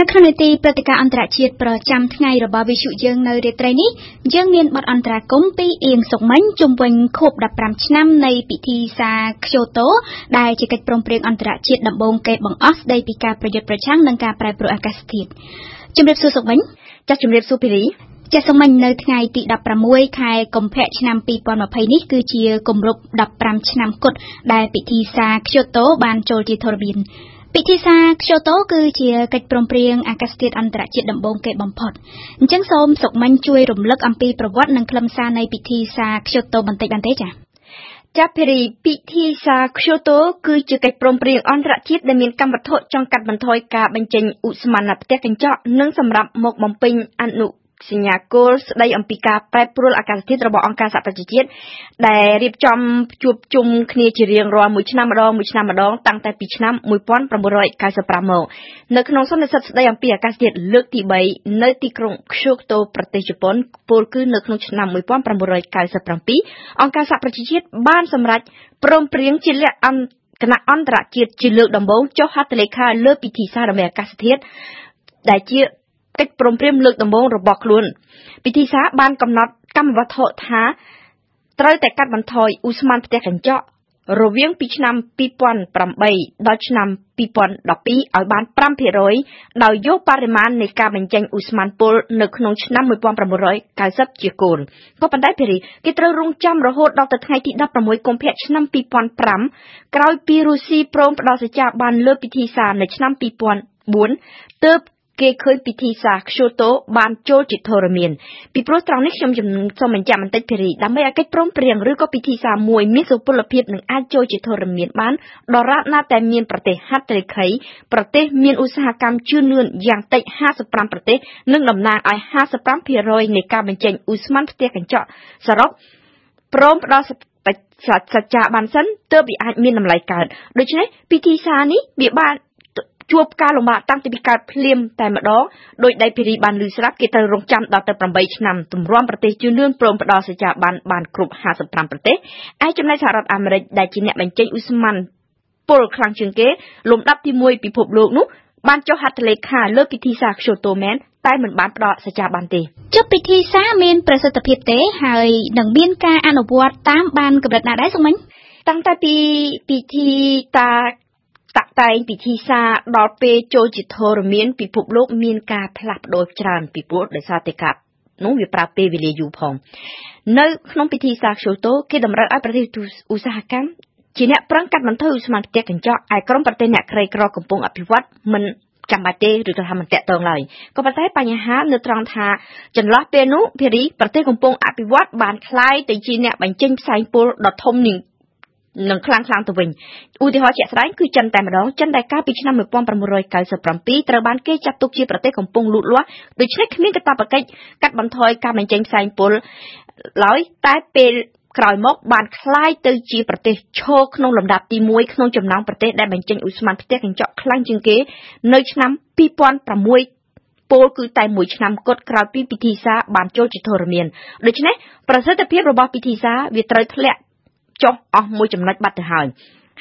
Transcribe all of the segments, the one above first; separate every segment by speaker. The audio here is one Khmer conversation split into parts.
Speaker 1: នៅក្នុងនីតិព្រឹត្តិការណ៍អន្តរជាតិប្រចាំថ្ងៃរបស់វិទ្យុយើងនៅរាត្រីនេះយើងមានបទអន្តរាគមពីអៀងសុកមិញជុំវិញខួប15ឆ្នាំនៃពិធីសាខ្យូតូដែលជាកិច្ចព្រមព្រៀងអន្តរជាតិដំបូងគេបង្អស់ស្ដីពីការប្រយុទ្ធប្រឆាំងនឹងការប្រែប្រួលអាកាសធាតុជំរាបសួរសុកមិញ
Speaker 2: ចាសជំរាបសួរភីរី
Speaker 1: ចាសសុកមិញនៅថ្ងៃទី16ខែកុម្ភៈឆ្នាំ2020នេះគឺជាគម្រប់15ឆ្នាំគត់ដែលពិធីសាខ្យូតូបានចូលជាធរមាន ពិធីសាខ្យូតូគឺជាកិច្ចព្រមព្រៀងអាកាសធាតុអន្តរជាតិដំបូងគេបំផុតអញ្ចឹងសូមសុកមិញជួយរំលឹកអំពីប្រវត្តិនិងខ្លឹមសារនៃពិធីសាខ្យូតូបន្តិចបានទេចា៎
Speaker 2: ចាប់ពីពិធីសាខ្យូតូគឺជាកិច្ចព្រមព្រៀងអន្តរជាតិដែលមានកម្មវត្ថុចង់កាត់បន្ថយការបញ្ចេញឧស្ម័នផ្ទះកញ្ចក់និងសម្រាប់មកបំពេញអនុ សញ្ញាគោលស្ដីអំពីការប្រែប្រួលអាកាសធាតុរបស់អង្គការសហប្រជាជាតិដែលរៀបចំជួបជុំគ្នាជារៀងរាល់មួយឆ្នាំម្ដងមួយឆ្នាំម្ដងតាំងតែពីឆ្នាំ1995មកនៅក្នុងសន្និសីទស្ដីអំពីអាកាសធាតុលើកទី3នៅទីក្រុង Kyoto ប្រទេសជប៉ុនពលគឺនៅក្នុងឆ្នាំ1997អង្គការសហប្រជាជាតិបានសម្រេចព្រមព្រៀងជាលក្ខណៈគណៈអន្តរជាតិជាលើកដំបូងចុះហត្ថលេខាលើពិធីសារដើម្បីអាកាសធាតុដែលជា កិច្ចព្រមព្រៀងលើកដំបូងរបស់ខ្លួន ពិធីសារបានកំណត់កម្មវត្ថុថាត្រូវតែកាត់បន្ថយឧស្ម័នផ្ទះកញ្ចក់រវាងពីឆ្នាំ2008ដល់ឆ្នាំ2012ឲ្យបាន5%ដោយយកបរិមាណនៃការបញ្ចេញឧស្ម័នពុលនៅក្នុងឆ្នាំ1990ជាគោលក៏ប៉ុន្តែភារីគេត្រូវរងចាំរហូតដល់ទៅថ្ងៃទី16កុម្ភៈឆ្នាំ2005ក្រោយពីរុស្ស៊ីព្រមផ្ដល់សច្ចាប័នលើពិធីសារនៅឆ្នាំ2004ទើប គេឃើញពិធីសាខ្យូតូបានចូលជាធរមានពីព្រោះត្រង់នេះខ្ញុំសូមបញ្ជាក់បន្តិចភារីដើម្បីឲ្យកិច្ចព្រមព្រៀងឬក៏ពិធីសាមួយមានសុពលភាពនឹងអាចចូលជាធរមានបានដរាបណាតែមានប្រទេសហត្ថលេខីប្រទេសមានឧស្សាហកម្មជឿនលឿនយ៉ាងតិច55ប្រទេសនិងតំណាងឲ្យ55%នៃការបញ្ចេញឧស្ម័នផ្ទះកញ្ចក់សរុបព្រមផ្ដល់សច្ចាបានសិនទើបវាអាចមានតម្លៃកើតដូច្នេះពិធីសានេះវាបាន ជួបការលំបាកតាំងពីកើតភ្លាមតែម្ដងដោយដៃភេរីបានលឺស្រាប់គេត្រូវរងចាំដល់ទៅ8ឆ្នាំទម្រាំប្រទេសជឿនលឿនព្រមផ្ដល់សច្ចាប័នបានគ្រប់55ប្រទេសឯចំណែកសហរដ្ឋអាមេរិកដែលជាអ្នកបញ្ចេញឧស្ម័នពលខ្លាំងជាងគេលំដាប់ទី1ពិភពលោកនោះបានចុះហត្ថលេខាលើពិធីសាខ្យូតូមែនតែមិនបានផ្ដល់សច្ចាប័នទេ
Speaker 1: ចុះពិធីសាមានប្រសិទ្ធភាពទេហើយនឹងមានការអនុវត្តតាមបានកម្រិតណាដែរសុំមិញ
Speaker 2: តាំងតែពីពិធីតា តាក់តែងពិធីសារដល់ពេលចូលជាធរមានពិភពលោកមានការផ្លាស់ប្ដូរច្រើនពីព្រោះដោយសារតែការនោះវាប្រើពេលវេលាយូរផងនៅក្នុងពិធីសារខ្យូតូគេតម្រូវឲ្យប្រទេសឧស្សាហកម្មជាអ្នកប្រឹងកាត់បន្ថយឧស្ម័នផ្ទះកញ្ចក់ឯក្រុមប្រទេសអ្នកក្រីក្រកំពុងអភិវឌ្ឍមិនចាំបាច់ទេឬក៏ថាមិនតាក់ទងឡើយក៏ប៉ុន្តែបញ្ហានៅត្រង់ថាចន្លោះពេលនោះភារីប្រទេសកំពុងអភិវឌ្ឍបានคล้ายទៅជាអ្នកបញ្ចេញផ្សែងពុលដ៏ធំនឹង នឹងខ្លាំងខ្លាំងទៅវិញឧទាហរណ៍ជាក់ស្ដែងគឺចិនតែម្ដងចិនដែលកាលពីឆ្នាំ1997ត្រូវបានគេចាត់ទុកជាប្រទេសកំពុងលូតលាស់ដូច្នេះគ្មានកាតព្វកិច្ចកាត់បន្ថយការបញ្ចេញផ្សែងពុលឡើយតែពេលក្រោយមកបានคล้ายទៅជាប្រទេសឈរក្នុងលំដាប់ទី1ក្នុងចំណោមប្រទេសដែលបញ្ចេញឧស្ម័នផ្ទះកញ្ចក់ខ្លាំងជាងគេនៅឆ្នាំ2006ពលគឺតែមួយឆ្នាំគត់ក្រោយពីពិធីសារបានចូលជាធរមានដូច្នេះប្រសិទ្ធភាពរបស់ពិធីសារវាត្រូវធ្លាក់ ចុះអស់មួយចំណុចបាត់ទៅហើយ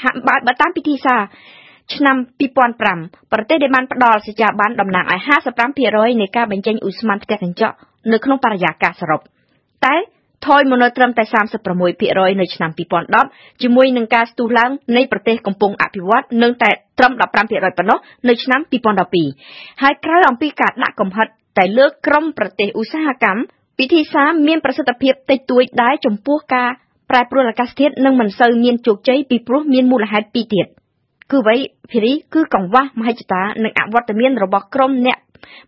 Speaker 2: ហាក់បើតាមពិធីសារឆ្នាំ2005ប្រទេសដែលបានផ្ដល់សច្ចាប័នតំណាងឲ្យ55%នៃការបញ្ចេញឧស្ម័នផ្ទះកញ្ចក់នៅក្នុងបរិយាកាសសរុបតែថយមកនៅត្រឹមតែ36%នៅឆ្នាំ2010ជាមួយនឹងការស្ទុះឡើងនៃប្រទេសកំពុងអភិវឌ្ឍនឹងតែត្រឹម15%ប៉ុណ្ណោះនៅឆ្នាំ2012ហើយក្រៅអំពីការដាក់កំហិតតែលើក្រមប្រទេសឧស្សាហកម្មពិធីសារមានប្រសិទ្ធភាពតិចតួចដែរចំពោះការ ប្រែប្រួលអាកាសធាតុនឹងមិនសូវមានជោគជ័យពីព្រោះមានមូលហេតុពីរទៀតគឺអ្វីភីរីគឺកង្វះមហិច្ឆតានិងអវត្តមានរបស់ក្រុមអ្នក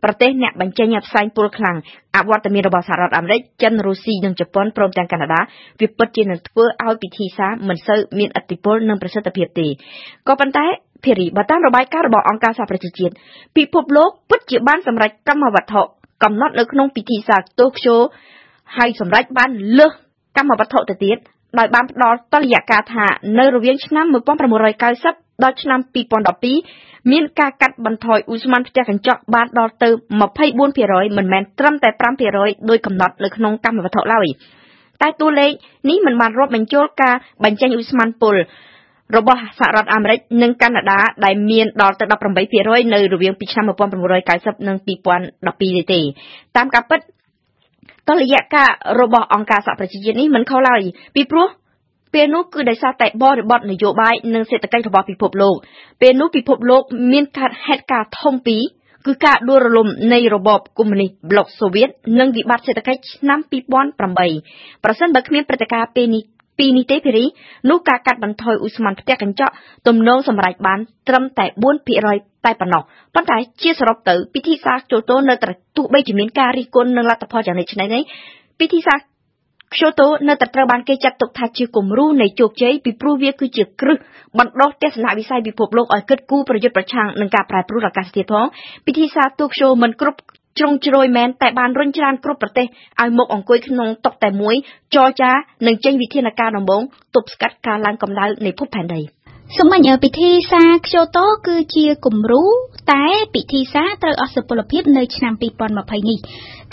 Speaker 2: ប្រទេសអ្នកបញ្ចេញផ្សែងពុលខ្លាំងអវត្តមានរបស់សហរដ្ឋអាមេរិកចិនរុស្ស៊ីនិងជប៉ុនព្រមទាំងកាណាដាវាពិតជានឹងធ្វើឲ្យពិធីសារមិនសូវមានឥទ្ធិពលនិងប្រសិទ្ធភាពទេក៏ប៉ុន្តែភារីបើតាមរបាយការណ៍របស់អង្គការសហប្រជាជាតិពិភពលោកពិតជាបានសម្រេចកម្មវត្ថុកំណត់នៅក្នុងពិធីសារតូក្យូហើយសម្រេចបានលើសកម្មវត្ថុទៅទៀត ដោយបានផ្ដល់តលយការថានៅរវាងឆ្នាំ1990ដល់ឆ្នាំ2012មានការកាត់បន្ថយឧស្ម័នផ្ទះកញ្ចក់បានដល់ទៅ24%មិនមែនត្រឹមតែ5%ដោយកំណត់នៅក្នុងកម្មវត្ថុឡើយតែតួលេខនេះមិនបានរាប់បញ្ចូលការបញ្ចេញឧស្ម័នពុលរបស់សហរដ្ឋអាមេរិកនិងកាណាដាដែលមានដល់ទៅ18%នៅរវាងពីឆ្នាំ1990និង2012នេះទេតាមការពិត តលយៈការរបស់អង្គការសហប្រជាជាតិនេះមិនខុសឡើយពីព្រោះពេលនោះគឺដោយសារតែបរិបទនយោបាយនិងសេដ្ឋកិច្ចរបស់ពិភពលោកពេលនោះពិភពលោកមានកើតហេតុការណ៍ធំពីរគឺការដួលរលំនៃរបបកុម្មុយនីសប្លុកសូវៀតនិងវិបត្តិសេដ្ឋកិច្ចឆ្នាំ2008ប្រសិនបើគ្មានព្រឹត្តិការណ៍ពេលនេះ ពីនេះទេភេរីនោះការកាត់បន្ថយឧស្ម័នផ្ទះកញ្ចក់ទំនងសម្រេចបានត្រឹមតែ4%តែប៉ុណ្ណោះប៉ុន្តែជាសរុបទៅពិធីសារចូលតូនៅតែទោះបីជាមានការរិះគន់និងលទ្ធផលយ៉ាងនេះឆ្នេះពិធីសារខ្យូតូនៅតែត្រូវបានគេចាត់ទុកថាជាគំរូនៃជោគជ័យពីព្រោះវាគឺជាគ្រឹះបណ្ដុះទស្សនវិស័យពិភពលោកឲ្យគិតគូរប្រយុទ្ធប្រឆាំងនឹងការប្រែប្រួលអាកាសធាតុផងពិធីសារទូកឈូមិនគ្រប់ ជ្រុងជ្រោយមែនតែបានរុញច្រានគ្រប់ប្រទេសឲ្យមកអង្គុយក្នុងតុតែមួយចរចានិងចេញវិធានការដំបូងទប់ស្កាត់ការឡើងកម្ដៅនៃភពផែនដី
Speaker 1: សម្បញ្ញពិធីសារខ្យូតូគឺជាគំរូតែពិធីសារត្រូវអស់សុពលភាពនៅឆ្នាំ2020នេះ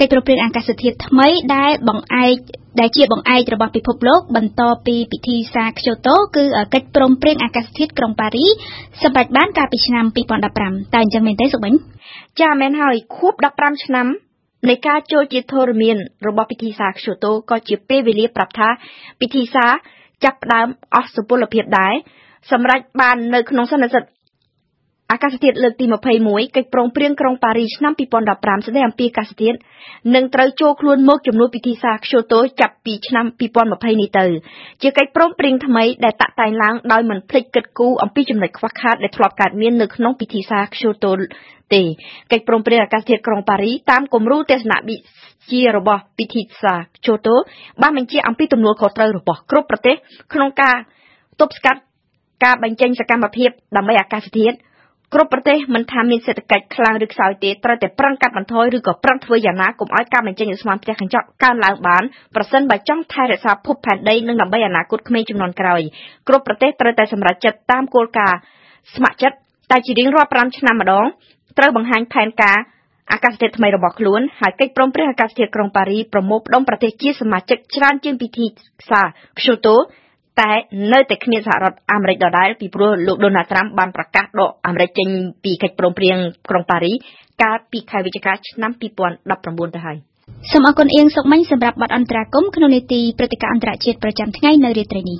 Speaker 1: កិច្ចប្រព្រឹត្តអាកាសធាតុថ្មីដែលបង្អែកដែលជាបង្អែករបស់ពិភពលោកបន្តពីពិធីសារខ្យូតូគឺកិច្ចព្រមព្រៀងអាកាសធាតុក្រុងប៉ារីសម្រេចបានកាលពីឆ្នាំ2015តើអញ្ចឹងមែនទេសុបិញ
Speaker 2: ចាមែនហើយខួប15ឆ្នាំនៃការចូលជាធរមានរបស់ពិធីសារខ្យូតូក៏ជាពេលវេលាប្រាប់ថាពិធីសារចាប់ផ្ដើមអស់សុពលភាពដែរ សម្រាប់បាននៅក្នុងសន្និសីទអាកាសធាតុលើកទី21កិច្ចព្រមព្រៀងក្រុងប៉ារីសឆ្នាំ2015ស្តីអំពីអាកាសធាតុនឹងត្រូវចូលខ្លួនមកជំនួសពិធីសារខ្យូតូចាប់ពីឆ្នាំ2020នេះទៅជាកិច្ចព្រមព្រៀងថ្មីដែលតាក់តែងឡើងដោយមិនភ្លេចគិតគូរអំពីចំណុចខ្វះខាតដែលធ្លាប់កើតមាននៅក្នុងពិធីសារខ្យូតូទេកិច្ចព្រមព្រៀងអាកាសធាតុក្រុងប៉ារីតាមគំរូទស្សនវិជ្ជារបស់ពិធីសារខ្យូតូបានបញ្ជាអំពីទំនួលខុសត្រូវរបស់គ្រប់ប្រទេសក្នុងការទប់ស្កាត់ ការបញ្ចេញសកម្មភាពដើម្បីអាកាសធាតុគ្រប់ប្រទេសមិនថាមានសេដ្ឋកិច្ចខ្លាំងឬខ្សោយទេត្រូវតែប្រឹងកាត់បន្ថយឬក៏ប្រឹងធ្វើយ៉ាងណាកុំឲ្យការបញ្ចេញឧស្ម័នផ្ទះកញ្ចក់កើនឡើងបានប្រសិនបើចង់ថែរក្សាភពផែនដីនិងដើម្បីអនាគតក្មេងជំនាន់ក្រោយគ្រប់ប្រទេសត្រូវតែសម្រេចចិត្តតាមគោលការណ៍ស្ម័គ្រចិត្តតែជារៀងរាល់5ឆ្នាំម្ដងត្រូវបង្ហាញផែនការអាកាសធាតុថ្មីរបស់ខ្លួនហើយកិច្ចព្រមព្រៀងអាកាសធាតុក្រុងប៉ារីប្រមូលផ្ដុំប្រទេសជាសមាជិកច្រើនជាងពិធីសារខ្យូតូ តែនៅតែគ្មានសហរដ្ឋអាមេរិកដដែលពីព្រោះលោកដូណាល់ត្រាំបានប្រកាសដកអាមេរិកចេញពីកិច្ចព្រមព្រៀងក្រុងប៉ារីកាលពីខែវិច្ឆិកាឆ្នាំ2019ទៅហើយ
Speaker 1: សូមអរគុណអៀងសុកមិញសម្រាប់បទអន្តរាគមន៍ក្នុងនេតិព្រឹត្តិការណ៍អន្តរជាតិប្រចាំថ្ងៃនៅរាត្រីនេះ